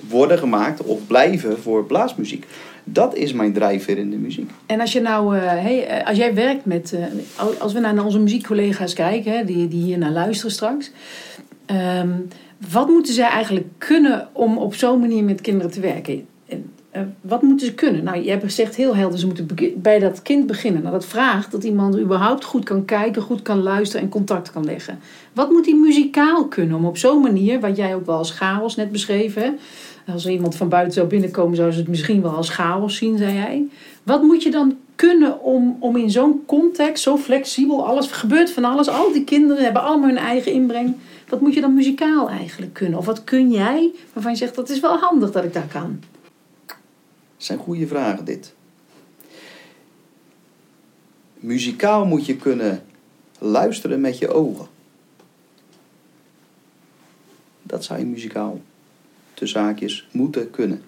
worden gemaakt of blijven voor blaasmuziek. Dat is mijn drijfveer in de muziek. En als je nou, eh, hey, eh, als jij werkt met, eh, al- als we naar onze muziekcollega's kijken, die, die hier naar luisteren straks. ehm, wat moeten zij eigenlijk kunnen om op zo'n manier met kinderen te werken? Eh, wat moeten ze kunnen? Nou, je hebt gezegd heel helder, ze moeten bij dat kind beginnen. Nou, dat vraagt dat iemand überhaupt goed kan kijken, goed kan luisteren en contact kan leggen. Wat moet hij muzikaal kunnen om op zo'n manier, wat jij ook wel als chaos net beschreven, als er iemand van buiten zou binnenkomen, zou ze het misschien wel als chaos zien, zei jij. Wat moet je dan kunnen om, om in zo'n context, zo flexibel, alles gebeurt van alles, al die kinderen hebben allemaal hun eigen inbreng. Wat moet je dan muzikaal eigenlijk kunnen? Of wat kun jij waarvan je zegt dat is wel handig dat ik dat kan? Zijn goede vragen, dit. Muzikaal moet je kunnen luisteren met je ogen. Dat zou je muzikaal tussen haakjes moeten kunnen.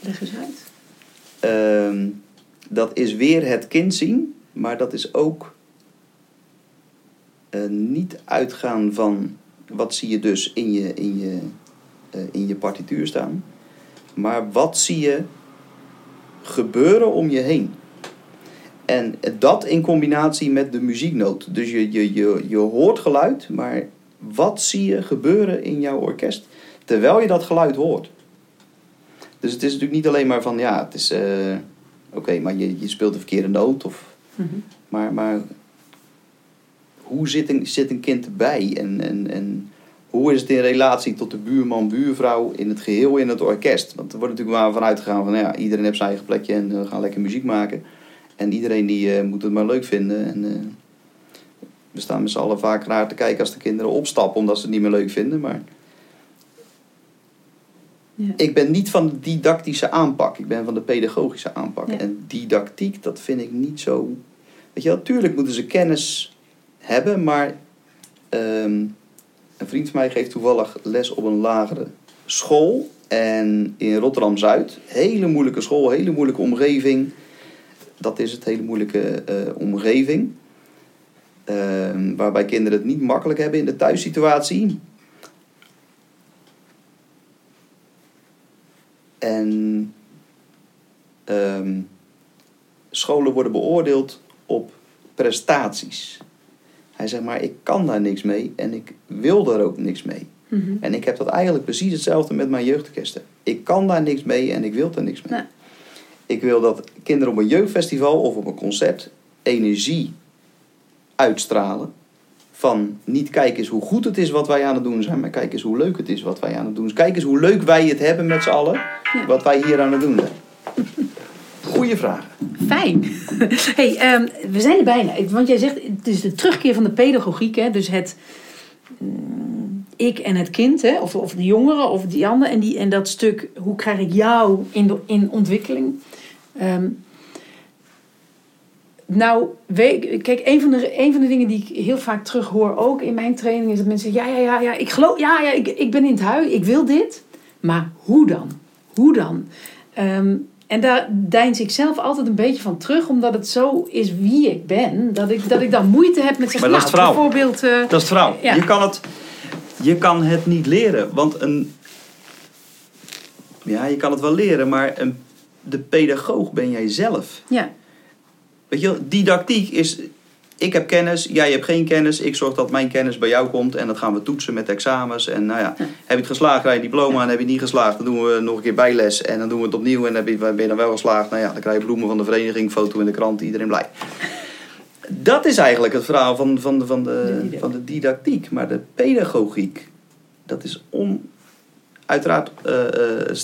Leg eens uit. Ehm, dat is weer het kind zien, maar dat is ook eh, niet uitgaan van wat zie je dus in je, in, je, eh, in je partituur staan, maar wat zie je gebeuren om je heen. En dat in combinatie met de muzieknoot. Dus je, je, je, je hoort geluid, maar wat zie je gebeuren in jouw orkest terwijl je dat geluid hoort? Dus het is natuurlijk niet alleen maar van ja, het is. eh, Oké, maar je, je speelt de verkeerde noot. Of, Mhm. maar, maar hoe zit een, zit een kind erbij? En, en, en hoe is het in relatie tot de buurman, buurvrouw in het geheel in het orkest? Want er wordt natuurlijk maar vanuit gegaan van ja, iedereen heeft zijn eigen plekje en we gaan lekker muziek maken. En iedereen die eh, moet het maar leuk vinden. En, eh, we staan met z'n allen vaak raar te kijken als de kinderen opstappen omdat ze het niet meer leuk vinden. Maar Ja. ik ben niet van de didactische aanpak. Ik ben van de pedagogische aanpak. Ja. En didactiek, dat vind ik niet zo... Weet je wel, tuurlijk moeten ze kennis hebben, maar... ehm, een vriend van mij geeft toevallig les op een lagere school. En in Rotterdam-Zuid. Hele moeilijke school, hele moeilijke omgeving. Dat is het, hele moeilijke eh, omgeving. Ehm, waarbij kinderen het niet makkelijk hebben in de thuissituatie. En ehm, scholen worden beoordeeld op prestaties. Hij zegt maar, ik kan daar niks mee en ik wil daar ook niks mee. Mhm. En ik heb dat eigenlijk precies hetzelfde met mijn jeugdorkesten. Ik kan daar niks mee en ik wil daar niks mee. Nee. Ik wil dat kinderen op een jeugdfestival of op een concert energie uitstralen. Van niet kijk eens hoe goed het is wat wij aan het doen zijn, maar kijk eens hoe leuk het is wat wij aan het doen zijn. Kijk eens hoe leuk wij het hebben met z'n allen, Ja. wat wij hier aan het doen zijn. Goeie vraag. Fijn. hey, ehm, we zijn er bijna. Want jij zegt, het is de terugkeer van de pedagogiek. Hè? Dus het mm, ik en het kind, hè? Of, of de jongeren of die ander. En, die, en dat stuk, hoe krijg ik jou in, in ontwikkeling? Ehm, nou, kijk, een van, de, een van de dingen die ik heel vaak terug hoor, ook in mijn training, is dat mensen zeggen: ja, ja, ja, ja, ik geloof, ja, ja, ik, ik ben in het huis, ik wil dit. Maar hoe dan? Hoe dan? Ehm, en daar deins ik zelf altijd een beetje van terug, omdat het zo is wie ik ben, dat ik, dat ik dan moeite heb met zeggen, Maar dat nou, bijvoorbeeld... eh, Dat is het verhaal. Ja. Je, kan het, je kan het niet leren. Want een. Ja, je kan het wel leren, maar een, de pedagoog ben jij zelf. ja, Weet je, didactiek is. Ik heb kennis, jij hebt geen kennis. Ik zorg dat mijn kennis bij jou komt. En dat gaan we toetsen met examens. En nou ja, heb je het geslaagd, krijg je diploma. En heb je het niet geslaagd, dan doen we nog een keer bijles. En dan doen we het opnieuw. En heb je, ben je dan wel geslaagd, nou ja, dan krijg je bloemen van de vereniging, foto in de krant, iedereen blij. Dat is eigenlijk het verhaal van, van, de, van, De van de didactiek. Maar de pedagogiek, dat is on, uiteraard. eh, eh,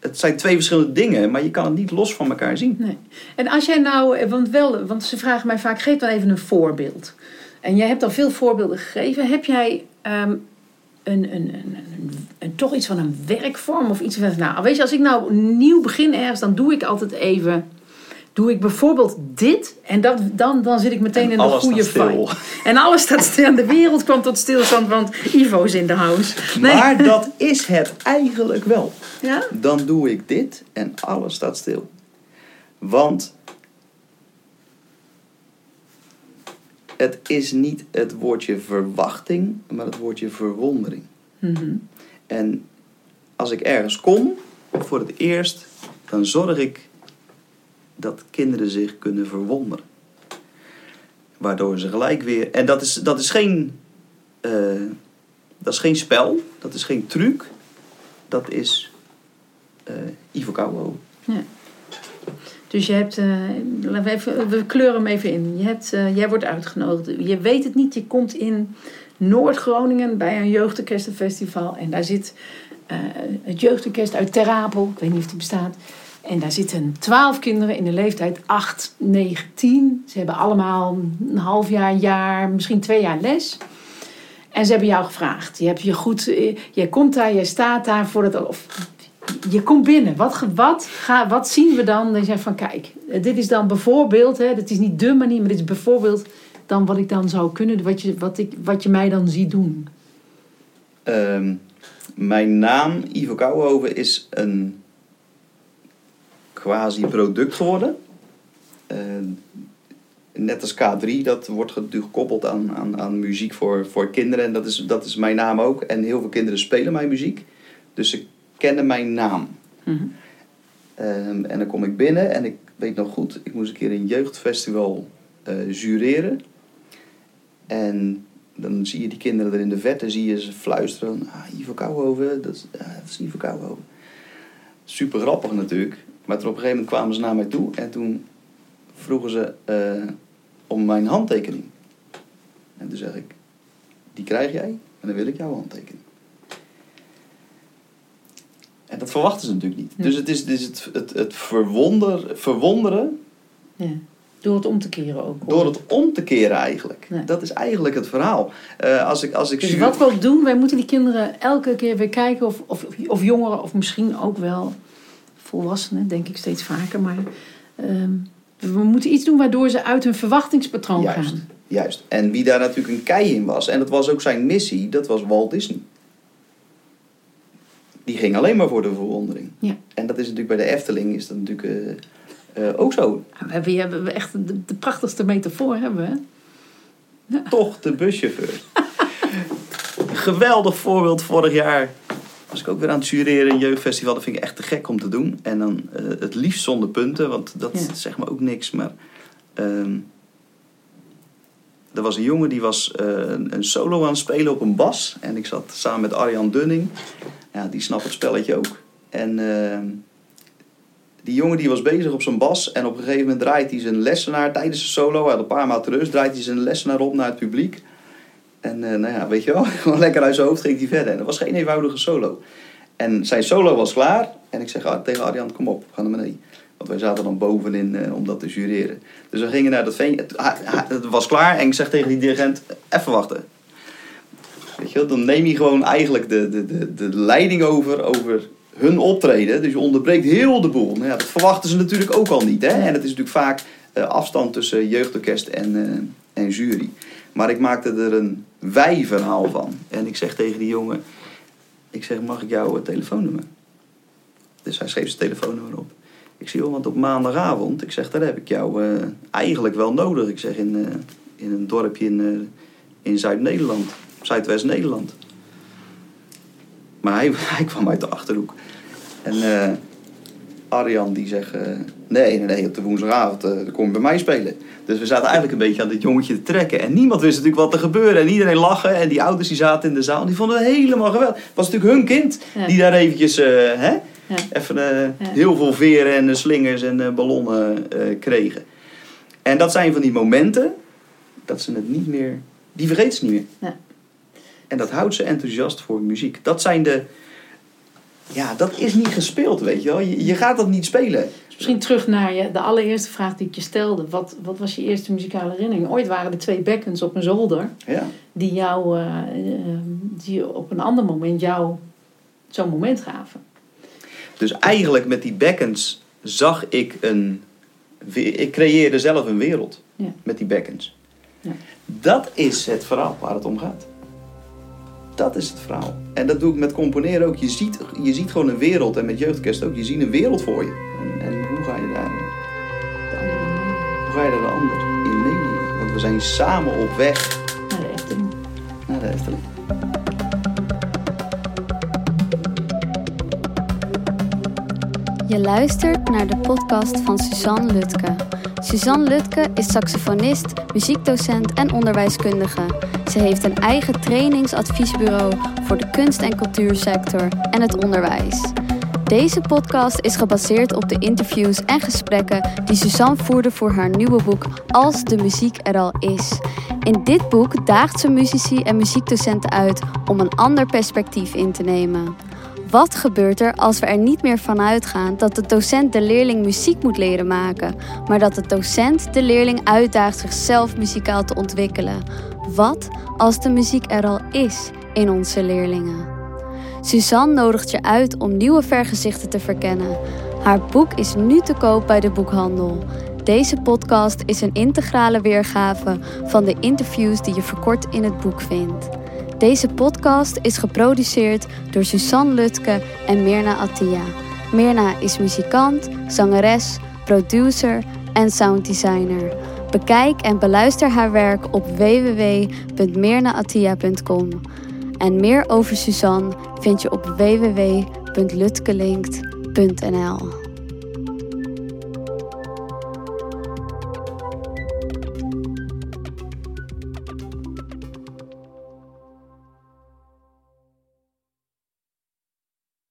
het zijn twee verschillende dingen, maar je kan het niet los van elkaar zien. Nee. En als jij nou, eh, want, wel, want ze vragen mij vaak, geef dan even een voorbeeld. En jij hebt al veel voorbeelden gegeven. Heb jij ehm, een, een, een, een, toch iets van een werkvorm of iets van, nou weet je, als ik nou nieuw begin ergens, dan doe ik altijd even, doe ik bijvoorbeeld dit en dat, dan, dan zit ik meteen En in de goede vibe. En alles staat stil en de wereld kwam tot stilstand, want Ivo is in de house. Nee. Maar dat is het eigenlijk wel. Ja? Dan doe ik dit en alles staat stil. Want het is niet het woordje verwachting, maar het woordje verwondering. Mhm. En als ik ergens kom voor het eerst, dan zorg ik dat kinderen zich kunnen verwonderen. Waardoor ze gelijk weer. En dat is, dat is, geen, eh, dat is geen spel, dat is geen truc. Dat is Ivo Kouwo. Dus je hebt, eh, laten we, even, kleuren hem even in. Je hebt, eh, jij wordt uitgenodigd. Je weet het niet, je komt in Noord-Groningen bij een jeugdorkestenfestival. En daar zit eh, het jeugdorkest uit Ter Apel. Ik weet niet of die bestaat. En daar zitten twaalf kinderen in de leeftijd 8, 9, 10. Ze hebben allemaal een half jaar, een jaar, misschien twee jaar les. En ze hebben jou gevraagd. Je, hebt je goed, eh, jij komt daar, jij staat daar voor het. Of, je komt binnen. Wat, wat, ga, wat zien we dan? Dan zeg van kijk, eh, dit is dan bijvoorbeeld, hè, dit is niet de manier, maar dit is bijvoorbeeld dan wat ik dan zou kunnen, wat je, wat ik, wat je mij dan ziet doen. Ehm, mijn naam, Ivo Kouwenhoven, is een quasi-product geworden. Eh, net als K3, dat wordt gekoppeld aan, aan, aan muziek voor, voor kinderen. En dat is, dat is mijn naam ook. En heel veel kinderen spelen mijn muziek. Dus ze kennen mijn naam. Mhm. Ehm, en dan kom ik binnen en ik weet nog goed, ik moest een keer een jeugdfestival eh jureren. En dan zie je die kinderen er in de verte, zie je ze fluisteren. Ah, Ivo Kouwenhoven, dat is, ah, dat is Ivo Kouwenhoven. Super grappig natuurlijk. Maar toen op een gegeven moment kwamen ze naar mij toe en toen vroegen ze eh, om mijn handtekening. En toen zeg ik, die krijg jij en dan wil ik jouw handtekening. En dat verwachten ze natuurlijk niet. Ja. Dus het is, het, is het, het, het verwonder, verwonderen Ja. Door het om te keren ook. door het om te keren eigenlijk. Ja. Dat is eigenlijk het verhaal. Eh, als ik, als ik Dus wat we ook doen, wij moeten die kinderen elke keer weer kijken, of, of, of jongeren, of misschien ook wel volwassenen, denk ik steeds vaker. Maar ehm, we moeten iets doen waardoor ze uit hun verwachtingspatroon Juist. gaan. Juist. En wie daar natuurlijk een kei in was, en dat was ook zijn missie, dat was Walt Disney. Die ging alleen maar voor de verwondering. Ja. En dat is natuurlijk bij de Efteling is dat natuurlijk eh, eh, ook zo. We hebben, echt de, de prachtigste metafoor, hebben we. Toch de buschauffeur. Geweldig voorbeeld vorig jaar. Was ik ook weer aan het jureren, een jeugdfestival. Dat vind ik echt te gek om te doen. En dan eh, het liefst zonder punten, want dat Ja. zegt me ook niks. Maar ehm, er was een jongen die was een, een solo aan het spelen op een bas. En ik zat samen met Arjan Dunning. Ja, die snapt het spelletje ook. En ehm, die jongen die was bezig op zijn bas. En op een gegeven moment draait hij zijn lessenaar tijdens de solo. Hij had een paar maal rust. Draait hij zijn lessenaar op naar het publiek. En eh, nou ja, weet je wel, gewoon lekker uit zijn hoofd ging hij verder. En dat was geen eenvoudige solo. En zijn solo was klaar. En ik zeg ah, tegen Arjan, kom op, gaan naar beneden. Want wij zaten dan bovenin eh, om dat te jureren. Dus we gingen naar dat veen. Het was klaar en ik zeg tegen die dirigent, even wachten. Dan neem je gewoon eigenlijk de, de, de, de leiding over, over hun optreden. Dus je onderbreekt heel de boel. Nou ja, dat verwachten ze natuurlijk ook al niet. Hè? En het is natuurlijk vaak eh, afstand tussen jeugdorkest en, eh, en jury. Maar ik maakte er een wij-verhaal van. En ik zeg tegen die jongen, ik zeg, mag ik jouw eh, telefoonnummer? Dus hij schreef zijn telefoonnummer op. Ik zeg, joh, want op maandagavond, ik zeg, daar heb ik jou eigenlijk wel nodig. Ik zeg, in, in een dorpje in, in Zuid-Nederland, Zuidwest-Nederland. Maar hij, hij kwam uit de Achterhoek. En eh, Arjan die zegt, eh, nee, nee, nee, op de woensdagavond dan kom je bij mij spelen. Dus we zaten eigenlijk een beetje aan dit jongetje te trekken. En niemand wist natuurlijk wat er gebeurde. En iedereen lachen. En die ouders die zaten in de zaal. Die vonden het helemaal geweldig. Het was natuurlijk hun kind Ja. die daar eventjes, hè, Ja. even Ja. heel veel veren en slingers en ballonnen kregen. En dat zijn van die momenten dat ze het niet meer, die vergeten ze niet meer. En dat houdt ze enthousiast voor muziek. Dat zijn de, ja, dat is niet gespeeld, weet je wel. Je, je gaat dat niet spelen. Dus misschien terug naar je, de allereerste vraag die ik je stelde. Wat, wat was je eerste muzikale herinnering? Ooit waren er twee bekkens op een zolder. Ja. Die jou, eh, eh, die op een ander moment jou zo'n moment gaven. Dus eigenlijk met die bekkens zag ik een, ik creëerde zelf een wereld Ja. met die bekkens. Ja. Dat is het verhaal waar het om gaat. Dat is het verhaal. En dat doe ik met componeren ook. Je ziet, je ziet gewoon een wereld en met jeugdorkest ook. Je ziet een wereld voor je. En, en hoe ga je daar, moment hoe ga je daar de ander in meenemen? Want we zijn samen op weg naar de Efteling. naar de Efteling. Je luistert naar de podcast van Suzanne Lutke. Suzanne Lutke is saxofonist, muziekdocent en onderwijskundige. Ze heeft een eigen trainingsadviesbureau voor de kunst- en cultuursector en het onderwijs. Deze podcast is gebaseerd op de interviews en gesprekken die Suzanne voerde voor haar nieuwe boek Als de muziek er al is. In dit boek daagt ze muzici en muziekdocenten uit om een ander perspectief in te nemen. Wat gebeurt er als we er niet meer van uitgaan dat de docent de leerling muziek moet leren maken, maar dat de docent de leerling uitdaagt zichzelf muzikaal te ontwikkelen? Wat als de muziek er al is in onze leerlingen? Suzanne nodigt je uit om nieuwe vergezichten te verkennen. Haar boek is nu te koop bij de boekhandel. Deze podcast is een integrale weergave van de interviews die je verkort in het boek vindt. Deze podcast is geproduceerd door Suzanne Lutke en Mirna Attia. Mirna is muzikant, zangeres, producer en sounddesigner. Bekijk en beluister haar werk op www.mirnaattia.com. En meer over Suzanne vind je op www.lutkelinkt.nl.